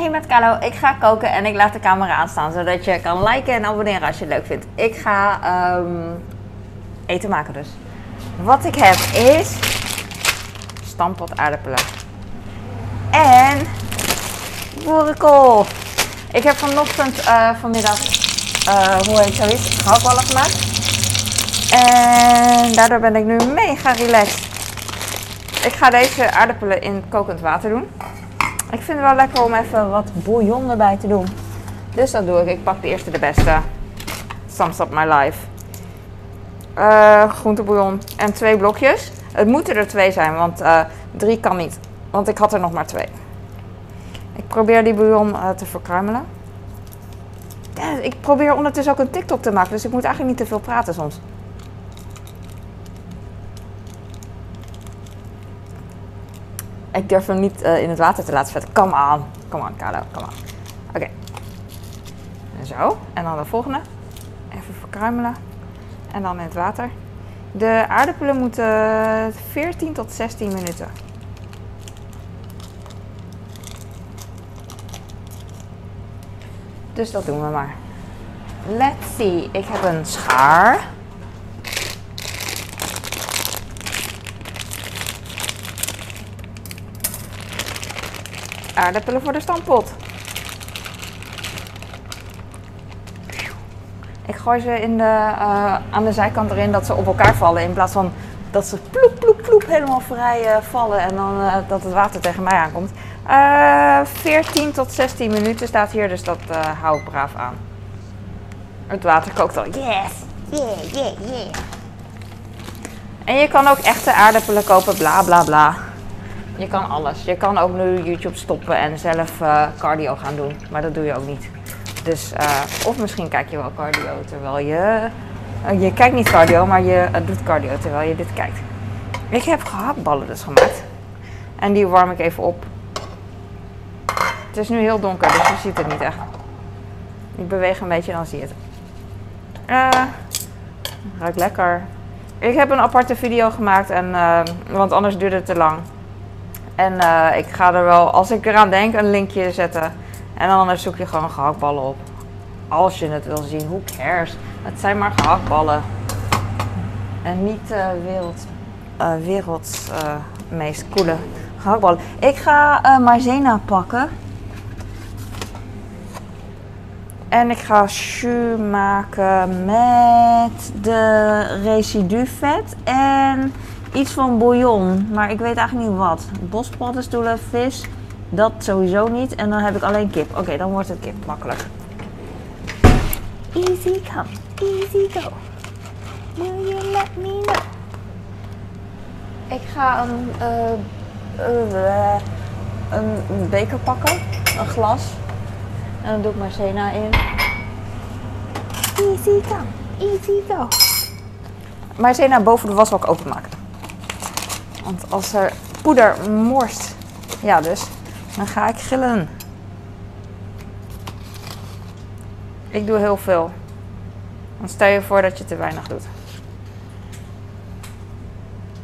Hey met Carlo, ik ga koken en ik laat de camera aanstaan zodat je kan liken en abonneren als je het leuk vindt. Ik ga ehm, eten maken dus. Wat ik heb is stampot aardappelen en boerenkool. Ik heb vanochtend, eh, vanmiddag, eh, hoe heet zoiets, gehaktballen gemaakt. En daardoor ben ik nu mega relaxed. Ik ga deze aardappelen in kokend water doen. Ik vind het wel lekker om even wat bouillon erbij te doen. Dus dat doe ik. Ik pak de eerste de beste. Sums up my life. Uh, groentebouillon en twee blokjes. Het moeten er twee zijn, want uh, drie kan niet. Want ik had er nog maar twee. Ik probeer die bouillon uh, te verkruimelen. Ja, ik probeer ondertussen ook een TikTok te maken, dus ik moet eigenlijk niet te veel praten soms. Ik durf hem niet uh, in het water te laten vetten. Come on. Come on, Carlo. Come on. Oké. Zo. En dan de volgende. Even verkruimelen. En dan in het water. De aardappelen moeten 14 tot 16 minuten. Dus dat doen we maar. Let's see. Ik heb een schaar. Aardappelen voor de stampot. Ik gooi ze in de, uh, aan de zijkant erin dat ze op elkaar vallen. In plaats van dat ze ploep, ploep, ploep helemaal vrij uh, vallen en dan uh, dat het water tegen mij aankomt. 14 tot 16 minuten staat hier, dus dat hou ik braaf aan. Het water kookt al. Yes! Yeah, yeah, yeah. En je kan ook echte aardappelen kopen, bla bla bla. Je kan alles. Je kan ook nu YouTube stoppen en zelf uh, cardio gaan doen. Maar dat doe je ook niet. Dus, uh, of misschien kijk je wel cardio terwijl je... Uh, je kijkt niet cardio, maar je doet cardio terwijl je dit kijkt. Ik heb gehaktballen dus gemaakt. En die warm ik even op. Het is nu heel donker, dus je ziet het niet echt. Ik beweeg een beetje, dan zie je het. Uh, ruikt lekker. Ik heb een aparte video gemaakt, en, want anders duurde het te lang. En uh, ik ga er wel, als ik eraan denk, een linkje zetten. En dan zoek je gewoon gehaktballen op. Als je het wil zien, who cares? Het zijn maar gehaktballen. En niet uh, wereld, uh, werelds meest coole gehaktballen. Ik ga maizena pakken. En ik ga jus maken met de residuvet en iets van bouillon, maar ik weet eigenlijk niet wat. Bospaddenstoelen, vis, dat sowieso niet. En dan heb ik alleen kip. Oké, okay, dan wordt het kip, makkelijk. Easy come, easy go. Will you let me know? Ik ga een, uh, uh, een beker pakken, een glas. En dan doe ik maar Sena in. Easy come, easy go. Maar Sena boven de wasbak openmaken. Want als er poeder morst, ja dus, dan ga ik gillen. Ik doe heel veel. Dan stel je voor dat je te weinig doet.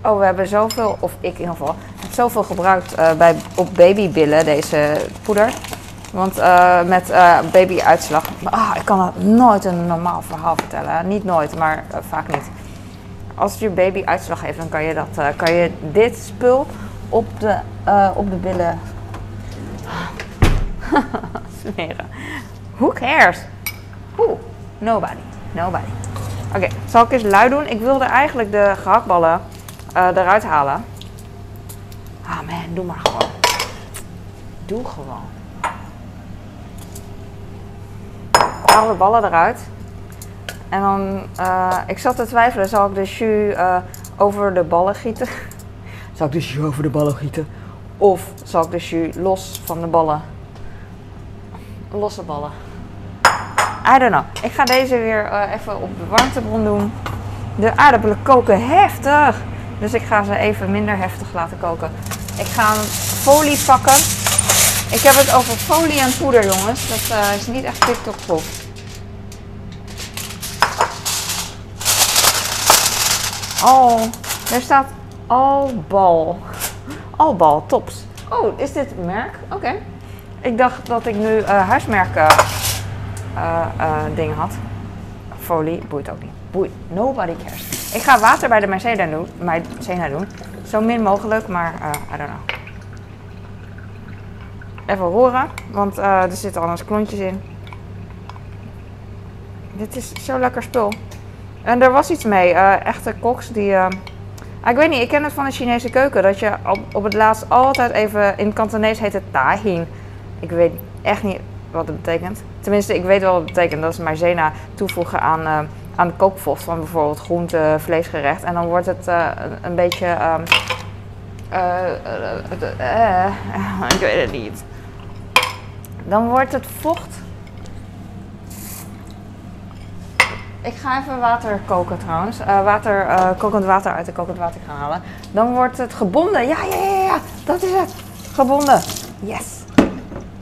Oh, we hebben zoveel, of ik in ieder geval, heb zoveel gebruikt uh, bij, op babybillen, deze poeder. Want uh, met uh, babyuitslag, ah, ik kan het nooit een normaal verhaal vertellen. Niet nooit, maar vaak niet als je baby uitslag heeft, dan kan je, dat, uh, kan je dit spul op de, uh, op de billen smeren. Who cares? Who? Nobody. Nobody. Oké, zal ik eens lui doen? Ik wilde eigenlijk de gehaktballen uh, eruit halen. Ah man, doe maar gewoon. Doe gewoon. Haal de ballen eruit. En dan, uh, ik zat te twijfelen, zal ik de jus uh, over de ballen gieten? zal ik de jus over de ballen gieten? Of zal ik de jus los van de ballen? Losse ballen. I don't know. Ik ga deze weer uh, even op de warmtebron doen. De aardappelen koken heftig. Dus ik ga ze even minder heftig laten koken. Ik ga een folie pakken. Ik heb het over folie en poeder, jongens. Dat is niet echt TikTok-prof. Oh, er staat Albal. Albal, tops. Oh, is dit merk? Oké. Okay. Ik dacht dat ik nu uh, huismerken uh, dingen had. Folie, boeit ook niet. Boeit, nobody cares. Ik ga water bij de Mercedes doen, doen. Zo min mogelijk, maar I don't know. Even horen, want er zitten anders klontjes in. Dit is zo lekker spul. En er was iets mee. echte koks die Ah, ik weet niet, ik ken het van de Chinese keuken. Dat je op, op het laatst altijd even... In Kantonees heet het tahin. Ik weet echt niet wat het betekent. Tenminste, ik weet wel wat het betekent. Dat is maizena toevoegen aan, uh, aan kookvocht van bijvoorbeeld groente, vleesgerecht. En dan wordt het uh, een, beetje... Uh, ik weet het niet. Dan wordt het vocht Ik ga even water koken trouwens. Uh, water, uh, kokend water uit de kokend water gaan halen. Dan wordt het gebonden. Ja, ja, ja, ja. Dat is het. Gebonden. Yes.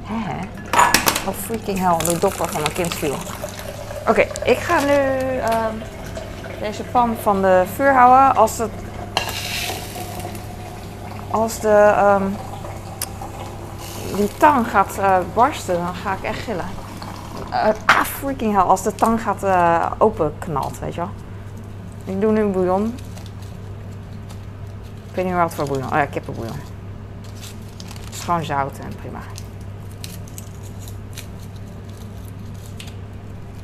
Hè? Oh, freaking hell. De dopper van mijn kind viel. Oké, ik ga nu uh, deze pan van de vuur houden. Als het... Als de... Um, die tang gaat uh, barsten, dan ga ik echt gillen. Uh, ah, freaking hell. Als de tang gaat uh, openknalt, weet je wel. Ik doe nu bouillon. Ik weet niet meer wat voor bouillon. Oh ja, kippenbouillon. Het is gewoon zout en prima.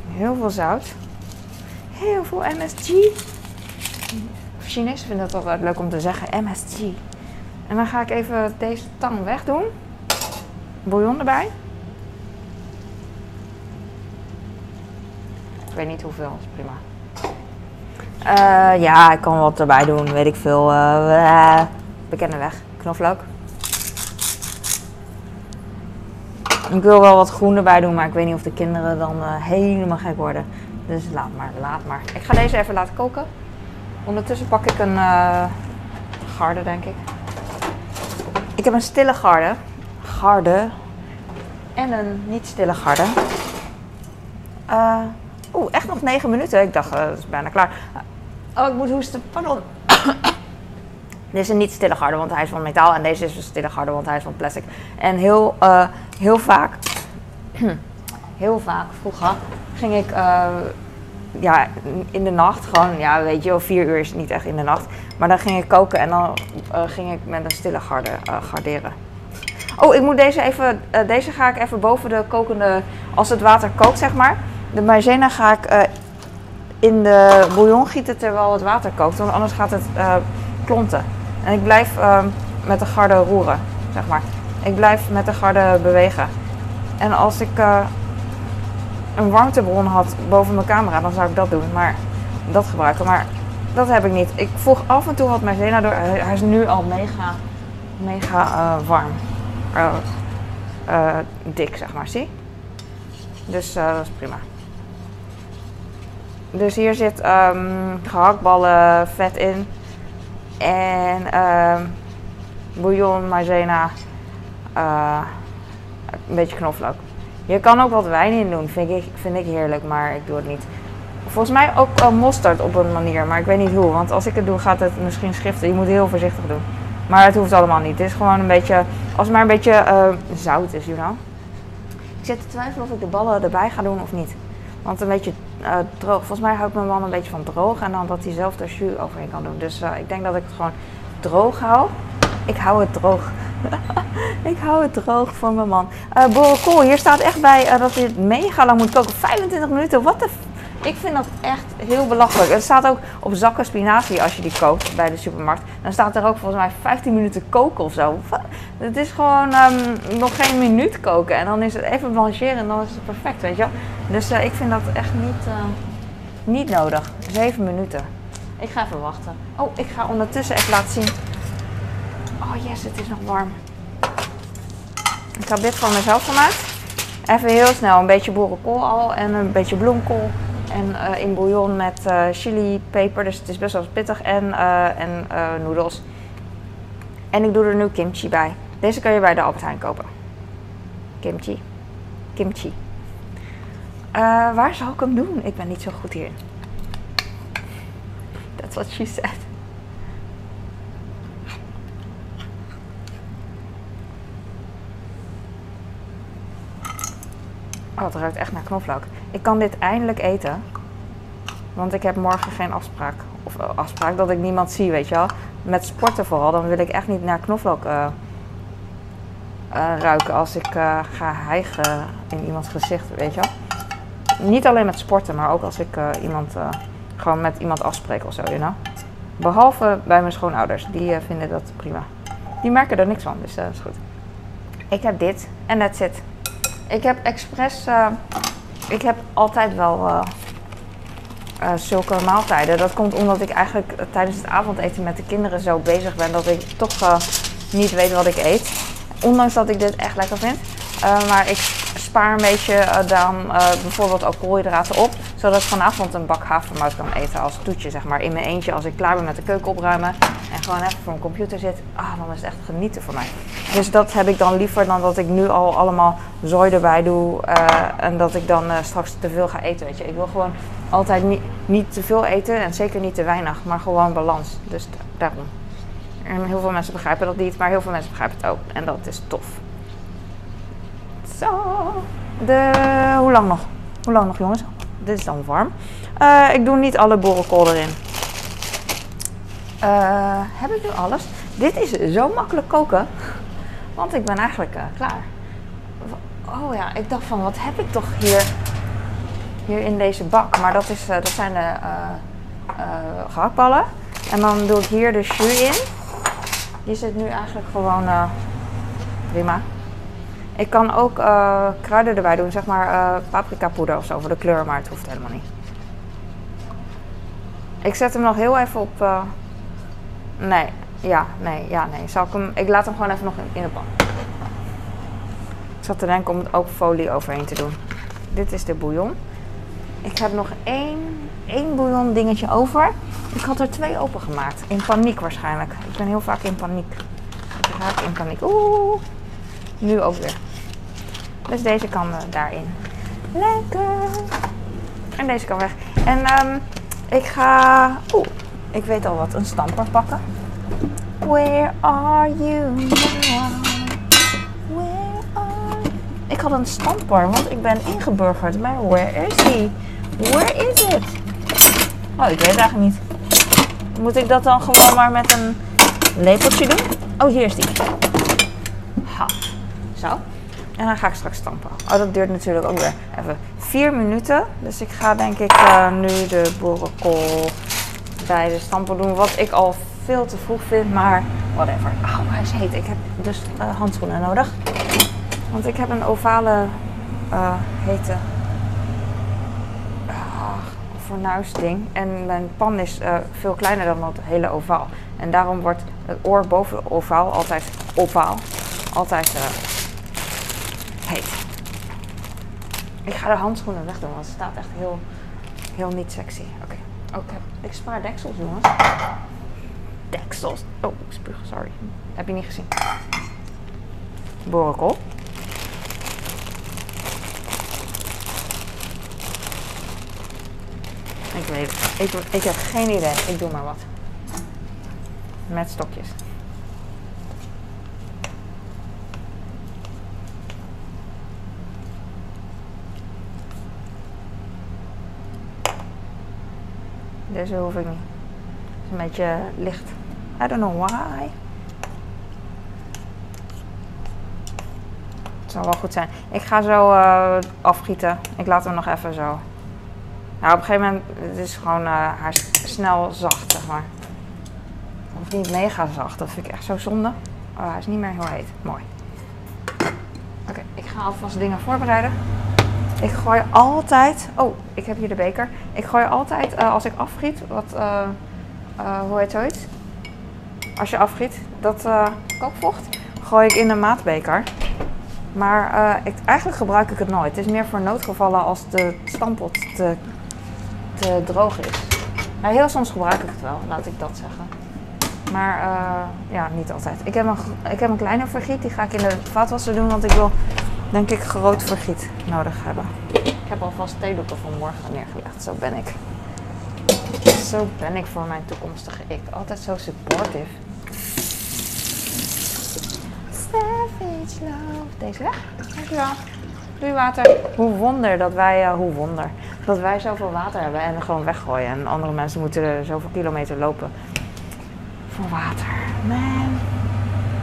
Heel veel zout. Heel veel MSG. Chinezen vinden het altijd leuk om te zeggen MSG. En dan ga ik even deze tang wegdoen. Bouillon erbij. Weet niet hoeveel, is prima. Uh, ja, ik kan wat erbij doen, weet ik veel. Uh, bekende weg, knoflook. Ik wil wel wat groen erbij doen, maar ik weet niet of de kinderen dan uh, helemaal gek worden. Dus laat maar, laat maar. Ik ga deze even laten koken. Ondertussen pak ik een garde, denk ik. Ik heb een stille garde. Garde. En een niet stille garde. Uh, Oeh, echt nog negen minuten. Ik dacht, uh, dat is bijna klaar. Oh, ik moet hoesten. Pardon. Dit is een niet stille garde, want hij is van metaal. En deze is een stille garde, want hij is van plastic. En heel, uh, heel vaak, heel vaak vroeger ging ik uh, ja, in de nacht gewoon, ja, weet je wel, vier uur is niet echt in de nacht. Maar dan ging ik koken en dan ging ik met een stille garde garderen. Oh, ik moet deze even, deze ga ik even boven de kokende, als het water kookt, zeg maar de maizena ga ik uh, in de bouillon gieten terwijl het water kookt, want anders gaat het uh, klonten. En ik blijf uh, met de garde roeren, zeg maar. Ik blijf met de garde bewegen. En als ik eh, een warmtebron had boven mijn camera, dan zou ik dat doen. Maar dat gebruiken. Maar dat heb ik niet. Ik voeg af en toe wat maizena door. Hij is nu al mega, mega warm. dik, zeg maar. Zie? Dus dat is prima. Dus hier zit um, gehaktballen vet in. En um, bouillon, maizena. Uh, een beetje knoflook. Je kan ook wat wijn in doen, vind ik, vind ik heerlijk, maar ik doe het niet. Volgens mij ook mosterd op een manier, maar ik weet niet hoe. Want als ik het doe, gaat het misschien schriften. Je moet heel voorzichtig doen. Maar het hoeft allemaal niet. Het is gewoon een beetje, als het maar een beetje uh, zout is, you. Ik zit te twijfelen of ik de ballen erbij ga doen of niet. Want een beetje uh, droog. Volgens mij houdt mijn man een beetje van droog. En dan dat hij zelf er jus overheen kan doen. Dus uh, ik denk dat ik het gewoon droog hou. Ik hou het droog. ik hou het droog voor mijn man. Uh, boerenkool, hier staat echt bij dat het mega lang moet koken. 25 minuten, wat de ik vind dat echt heel belachelijk. Er staat ook op zakken spinazie als je die koopt bij de supermarkt. Dan staat er ook volgens mij 15 minuten koken of zo. Het is gewoon um, nog geen minuut koken. En dan is het even blancheren en dan is het perfect, weet je wel. Dus uh, ik vind dat echt niet, uh, niet nodig. 7 minuten. Ik ga even wachten. Oh, ik ga ondertussen even laten zien. Oh yes, het is nog warm. Ik heb dit van mezelf gemaakt. Even heel snel een beetje boerenkool al en een beetje bloemkool. En uh, in bouillon met uh, chili, peper, dus het is best wel pittig. En, uh, en noedels. En ik doe er nu kimchi bij. Deze kan je bij de Albert Heijn kopen. Kimchi. Kimchi. waar zou ik hem doen? Ik ben niet zo goed hierin. That's what she said. Oh, het ruikt echt naar knoflook. Ik kan dit eindelijk eten. Want ik heb morgen geen afspraak. Of eh, afspraak dat ik niemand zie, weet je wel. Met sporten vooral. Dan wil ik echt niet naar knoflook eh, eh, ruiken als ik ga hijgen in iemands gezicht, weet je wel. Niet alleen met sporten, maar ook als ik iemand, gewoon met iemand afspreek of zo, you know. Behalve bij mijn schoonouders. Die vinden dat prima. Die merken er niks van, dus dat is goed. Ik heb dit en that's it. Ik heb expres... eh, ik heb altijd wel eh, eh, zulke maaltijden. Dat komt omdat ik eigenlijk tijdens het avondeten met de kinderen zo bezig ben... dat ik toch niet weet wat ik eet. Ondanks dat ik dit echt lekker vind. Maar ik spaar een beetje dan bijvoorbeeld ook koolhydraten op. Zodat ik vanavond een bak havermout kan eten als toetje, zeg maar. In mijn eentje als ik klaar ben met de keuken opruimen. En gewoon even voor mijn computer zit. Ah, dan is het echt genieten voor mij. Dus dat heb ik dan liever dan dat ik nu al allemaal zooi erbij doe. eh, en dat ik dan eh, straks te veel ga eten, weet je. Ik wil gewoon altijd niet, niet te veel eten en zeker niet te weinig. Maar gewoon balans. Dus da- daarom. En heel veel mensen begrijpen dat niet, maar heel veel mensen begrijpen het ook. En dat is tof. Zo. De, hoe lang nog? Hoe lang nog, jongens? Dit is dan warm. Eh, ik doe niet alle boerenkool erin. Eh, heb ik nu alles? Dit is zo makkelijk koken. Want ik ben eigenlijk eh, klaar. Oh ja, ik dacht van, wat heb ik toch hier, hier in deze bak? Maar dat, is, dat zijn de eh, eh, gehaktballen. En dan doe ik hier de jus in. Die zit nu eigenlijk gewoon prima. Ik kan ook eh, kruiden erbij doen, zeg maar eh paprika poeder of zo voor de kleur, maar het hoeft helemaal niet. Ik zet hem nog heel even op. eh, nee, ja, nee, ja, nee. Zal ik, hem, ik laat hem gewoon even nog in, de pan. Ik zat te denken om er ook folie overheen te doen. Dit is de bouillon. Ik heb nog één, één bouillon dingetje over. Ik had er twee opengemaakt. In paniek waarschijnlijk. Ik ben heel vaak in paniek. Ik raak in paniek. Oeh. Nu ook weer. Dus deze kan eh, daarin. Lekker. En deze kan weg. En ehm, ik ga... Oeh, ik weet al wat. Een stamper pakken. Where are you now? Where are... Ik had een stamper, want ik ben ingeburgerd. Maar where is he? Where is it? Oh, ik weet het eigenlijk niet. Moet ik dat dan gewoon maar met een lepeltje doen? Oh, hier is die. Ha. Zo. En dan ga ik straks stampen. Oh, dat duurt natuurlijk ook weer even vier minuten. Dus ik ga denk ik eh, nu de boerenkool bij de stampen doen. Wat ik al veel te vroeg vind, maar whatever. Auw, hij is heet. Ik heb dus eh, handschoenen nodig. Want ik heb een ovale eh, hete ah, fornuisding. En mijn pan is veel kleiner dan dat hele ovaal. En daarom wordt het oor boven ovaal altijd ovaal. Altijd heet. Ik ga de handschoenen wegdoen, want het staat echt heel, heel niet sexy. Oké. Oh, ik, spaar deksels, jongens. Deksels. Oh, ik spuug, sorry. Heb je niet gezien. Borenkool. Ik weet het. Ik, ik heb geen idee. Ik doe maar wat. Met stokjes. Deze hoef ik niet. Het is een beetje licht. I don't know why. Het zal wel goed zijn. Ik ga zo eh, afgieten. Ik laat hem nog even zo. Nou, op een gegeven moment, het is gewoon, eh, hij is snel zacht, zeg maar. Of niet mega zacht, dat vind ik echt zo zonde. Oh, hij is niet meer heel heet. Mooi. Oké, ik ga alvast dingen voorbereiden. Ik gooi altijd, oh, ik heb hier de beker. Ik gooi altijd, eh, als ik afgiet, wat, eh, hoe heet zoiets? Als je afgiet, dat kookvocht, gooi ik in een maatbeker. Maar eigenlijk gebruik ik het nooit. Het is meer voor noodgevallen als de stampot te, te droog is. Maar heel soms gebruik ik het wel, laat ik dat zeggen. Maar ja, niet altijd. Ik heb, een, ik heb een kleiner vergiet, die ga ik in de vaatwasser doen, want ik wil denk ik groot vergiet nodig hebben. Ik heb alvast theedoeken van morgen neergelegd, zo ben ik. Zo ben ik voor mijn toekomstige ik. Altijd zo supportive. Savage love. Deze weg. Dankjewel. Doei water. Hoe wonder dat wij, uh, hoe wonder, dat wij zoveel water hebben en gewoon weggooien. En andere mensen moeten er zoveel kilometer lopen voor water. Man.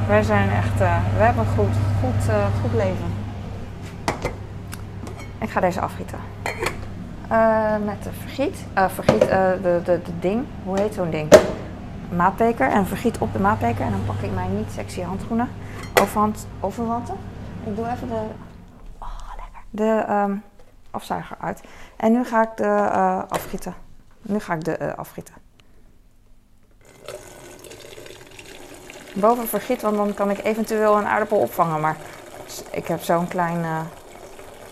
Wij zijn echt, uh, we hebben een goed, goed, uh, goed leven. Ik ga deze afgieten. met de vergiet. vergiet, de, de, de ding. Hoe heet zo'n ding? Maatbeker. En vergiet op de maatbeker. En dan pak ik mijn niet sexy handschoenen. Overhand, overwanten. Ik doe even de de um, afzuiger uit. En nu ga ik de afgieten. Nu ga ik de afgieten. Boven vergiet, want dan kan ik eventueel een aardappel opvangen. Maar ik heb zo'n klein...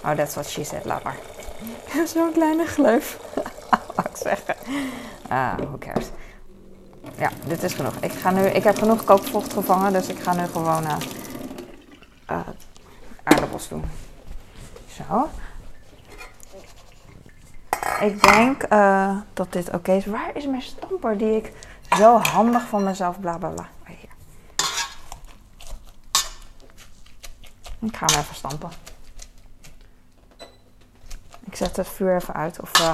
Oh, that's what she said. Laat maar. Zo'n kleine gleuf. Wat ik zeggen. Ah, who cares. Ja, dit is genoeg. Ik, ga nu, ik heb genoeg kookvocht gevangen, dus ik ga nu gewoon uh, aardappels doen. Zo. Ik denk uh, dat dit oké is. Waar is mijn stamper die ik zo handig van mezelf bla bla bla. Oh. Ik ga hem even stampen. Zet het vuur even uit. Of uh,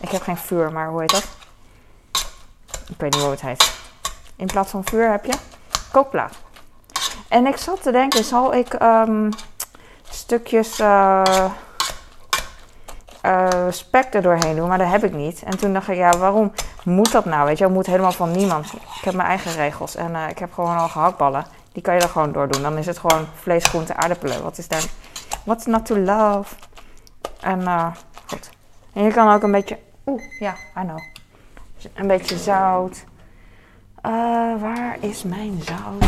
ik heb geen vuur, maar hoe heet dat? Ik weet niet hoe het heet. In plaats van vuur heb je kookplaat. En ik zat te denken, zal ik um, stukjes uh, uh, spek er doorheen doen, maar dat heb ik niet. En toen dacht ik, ja, waarom moet dat nou? Weet je, dat moet helemaal van niemand. Ik heb mijn eigen regels en ik heb gewoon al gehaktballen. Die kan je er gewoon door doen. Dan is het gewoon vlees, groente, aardappelen. Wat is dan? What's not to love? En goed. En je kan ook een beetje, oeh, ja, I know. Een beetje zout. waar is mijn zout?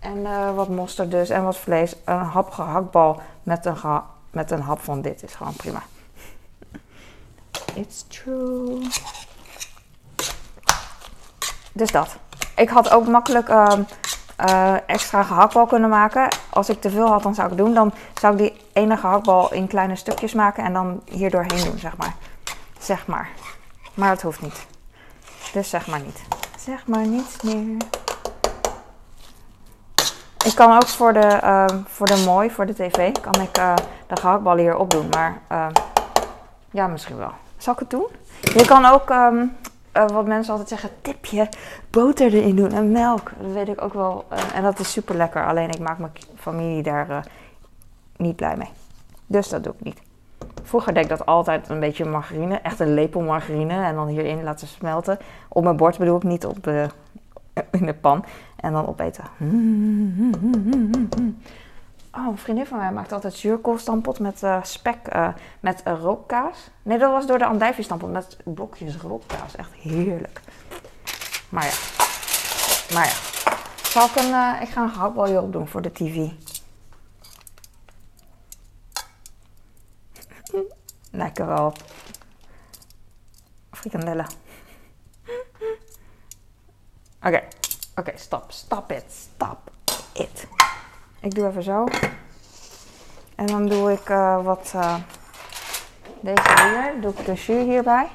En uh, wat mosterd dus en wat vlees. Een hap gehaktbal met een, met een hap van dit is gewoon prima. It's true. Dus dat. Ik had ook makkelijk uh, extra gehaktbal kunnen maken. Als ik te veel had, dan zou ik doen. Dan zou ik die ene gehaktbal in kleine stukjes maken en dan hier doorheen doen, zeg maar. Zeg maar. Maar het hoeft niet. Dus zeg maar niet. Zeg maar niet meer. Ik kan ook voor de, uh, voor de mooi, voor de tv, kan ik uh, de gehaktballen hier opdoen. Maar ja, misschien wel. Zal ik het doen? Je kan ook, um, wat mensen altijd zeggen, tipje boter erin doen en melk. Dat weet ik ook wel. en dat is super lekker. Alleen ik maak mijn familie daar niet blij mee. Dus dat doe ik niet. Vroeger deed ik dat altijd een beetje margarine. Echt een lepel margarine. En dan hierin laten smelten. Op mijn bord bedoel ik niet op de in de pan. En dan opeten. Oh, een vriendin van mij maakt altijd zuurkoolstampot met uh, spek, uh, met uh, rookkaas. Nee, dat was door de andijvie met blokjes rookkaas. Echt heerlijk. Maar ja. Maar ja. Ik een, ik ga een gehaktbalje op doen voor de tv. Lekker wel. Frikandellen. Oké, oké, stop, stop it, stop it. Ik doe even zo. En dan doe ik uh, wat, uh, deze hier, doe ik de jus hierbij.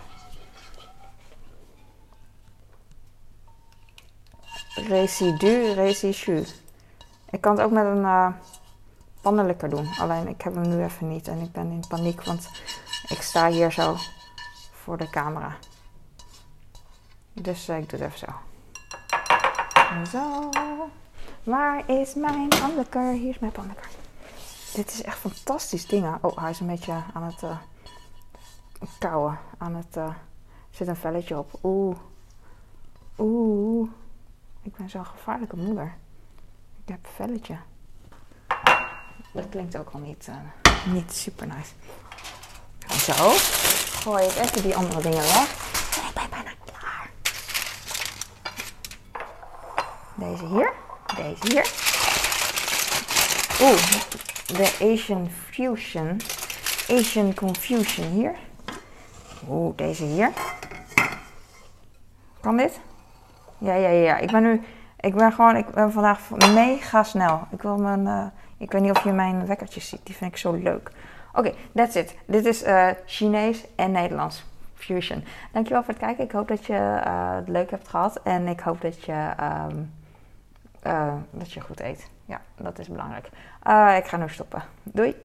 Residu, residu. Ik kan het ook met een uh, doen. Alleen ik heb hem nu even niet en ik ben in paniek, want ik sta hier zo voor de camera. Dus ik doe het even zo. Zo. Waar is mijn pannenlikker? Hier is mijn pannenlikker. Dit is echt fantastisch dingen. Oh, hij is een beetje aan het uh, kauwen. Aan het, uh, zit een velletje op. Oeh. Oeh. Ik ben zo'n gevaarlijke moeder. Ik heb een velletje. Dat klinkt ook al niet, uh, niet super nice. Zo. Gooi ik even die andere dingen weg. ik ben bijna Deze hier. Deze hier. Oeh, de Asian Fusion. Asian Confusion hier. Oeh, deze hier. Kan dit? Ja, ja, ja. Ik ben nu... Ik ben gewoon... Ik ben vandaag mega snel. Ik wil mijn... Uh, ik weet niet of je mijn wekkertjes ziet. Die vind ik zo leuk. Oké, that's it. Dit is uh, Chinees en Nederlands. Fusion. Dankjewel voor het kijken. Ik hoop dat je uh, het leuk hebt gehad. En ik hoop dat je... Um, uh, dat je goed eet. Ja, dat is belangrijk. Uh, ik ga nu stoppen. Doei!